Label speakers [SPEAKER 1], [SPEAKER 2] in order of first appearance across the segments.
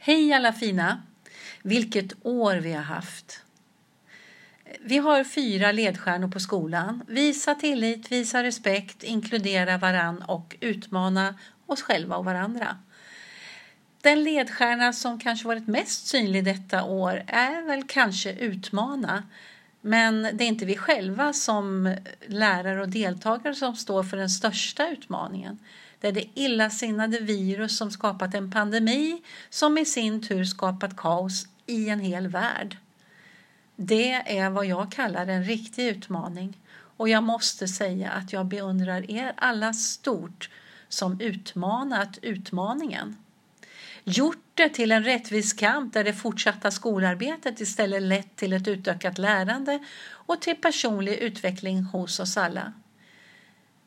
[SPEAKER 1] Hej alla fina! Vilket år vi har haft! Vi har fyra ledstjärnor på skolan. Visa tillit, visa respekt, inkludera varann och utmana oss själva och varandra. Den ledstjärna som kanske varit mest synlig detta år är väl kanske utmana. Men det är inte vi själva som lärare och deltagare som står för den största utmaningen. Det är det illasinnade virus som skapat en pandemi som i sin tur skapat kaos i en hel värld. Det är vad jag kallar en riktig utmaning och jag måste säga att jag beundrar er alla stort som utmanat utmaningen. Gjort det till en rättvis kamp där det fortsatta skolarbetet istället lett till ett utökat lärande och till personlig utveckling hos oss alla.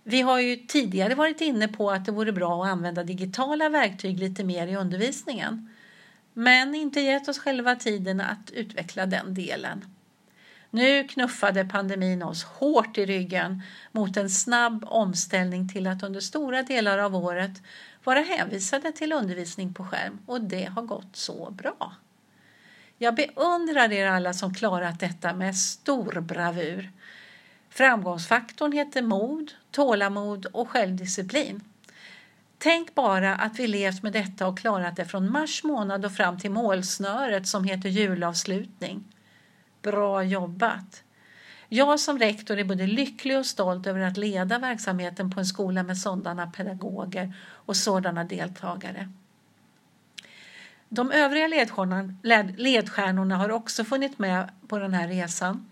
[SPEAKER 1] Vi har ju tidigare varit inne på att det vore bra att använda digitala verktyg lite mer i undervisningen men inte gett oss själva tiden att utveckla den delen. Nu knuffade pandemin oss hårt i ryggen mot en snabb omställning till att under stora delar av året vara hänvisade till undervisning på skärm och det har gått så bra. Jag beundrar er alla som klarat detta med stor bravur. Framgångsfaktorn heter mod, tålamod och självdisciplin. Tänk bara att vi levt med detta och klarat det från mars månad och fram till målsnöret som heter julavslutning. Bra jobbat! Jag som rektor är både lycklig och stolt över att leda verksamheten på en skola med sådana pedagoger och sådana deltagare. De övriga ledstjärnorna har också funnits med på den här resan.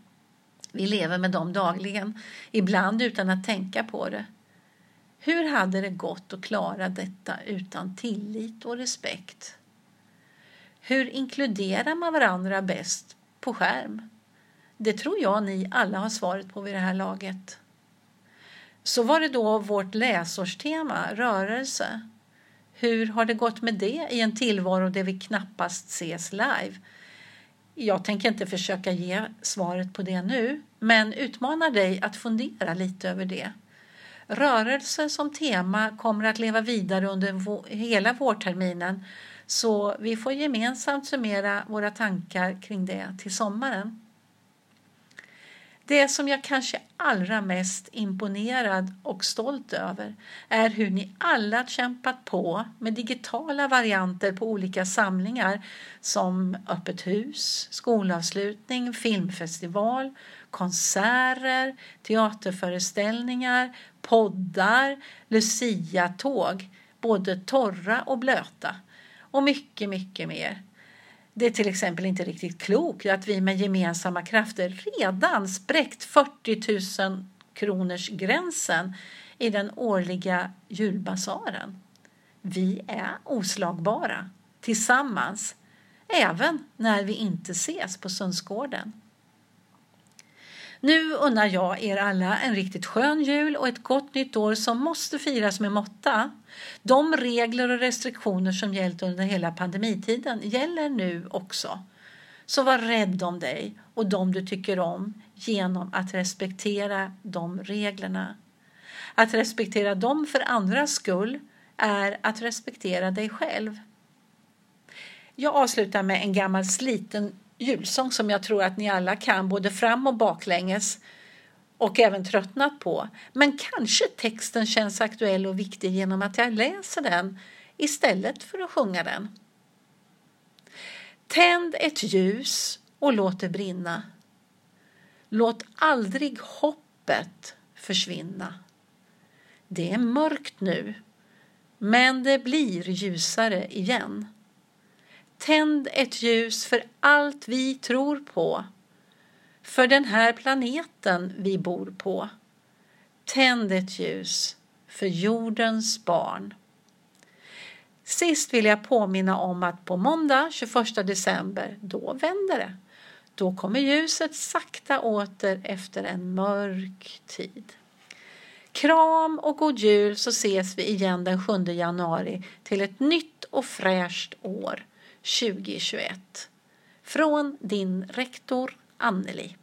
[SPEAKER 1] Vi lever med dem dagligen, ibland utan att tänka på det. Hur hade det gått att klara detta utan tillit och respekt? Hur inkluderar man varandra bäst på skärm? Det tror jag ni alla har svaret på vid det här laget. Så var det då vårt läsårstema, rörelse. Hur har det gått med det i en tillvaro där vi knappast ses live? Jag tänker inte försöka ge svaret på det nu, men utmanar dig att fundera lite över det. Rörelse som tema kommer att leva vidare under hela vårterminen så vi får gemensamt summera våra tankar kring det till sommaren. Det som jag kanske allra mest imponerad och stolt över är hur ni alla kämpat på med digitala varianter på olika samlingar som öppet hus, skolavslutning, filmfestival, konserter, teaterföreställningar, poddar, luciatåg, både torra och blöta och mycket, mycket mer. Det är till exempel inte riktigt klokt att vi med gemensamma krafter redan spräckt 40 000 kronors gränsen i den årliga julbasaren. Vi är oslagbara tillsammans, även när vi inte ses på Sundsgården. Nu unnar jag er alla en riktigt skön jul och ett gott nytt år som måste firas med måtta. De regler och restriktioner som gällt under hela pandemitiden gäller nu också. Så var rädd om dig och de du tycker om genom att respektera de reglerna. Att respektera dem för andras skull är att respektera dig själv. Jag avslutar med en gammal sliten julsång som jag tror att ni alla kan både fram och baklänges och även tröttnat på. Men kanske texten känns aktuell och viktig genom att jag läser den istället för att sjunga den. Tänd ett ljus och låt det brinna. Låt aldrig hoppet försvinna. Det är mörkt nu, men det blir ljusare igen. Tänd ett ljus för allt vi tror på, för den här planeten vi bor på. Tänd ett ljus för jordens barn. Sist vill jag påminna om att på måndag 21 december, då vänder det. Då kommer ljuset sakta åter efter en mörk tid. Kram och god jul så ses vi igen den 7 januari till ett nytt och fräscht år. 2021. Från din rektor Anneli.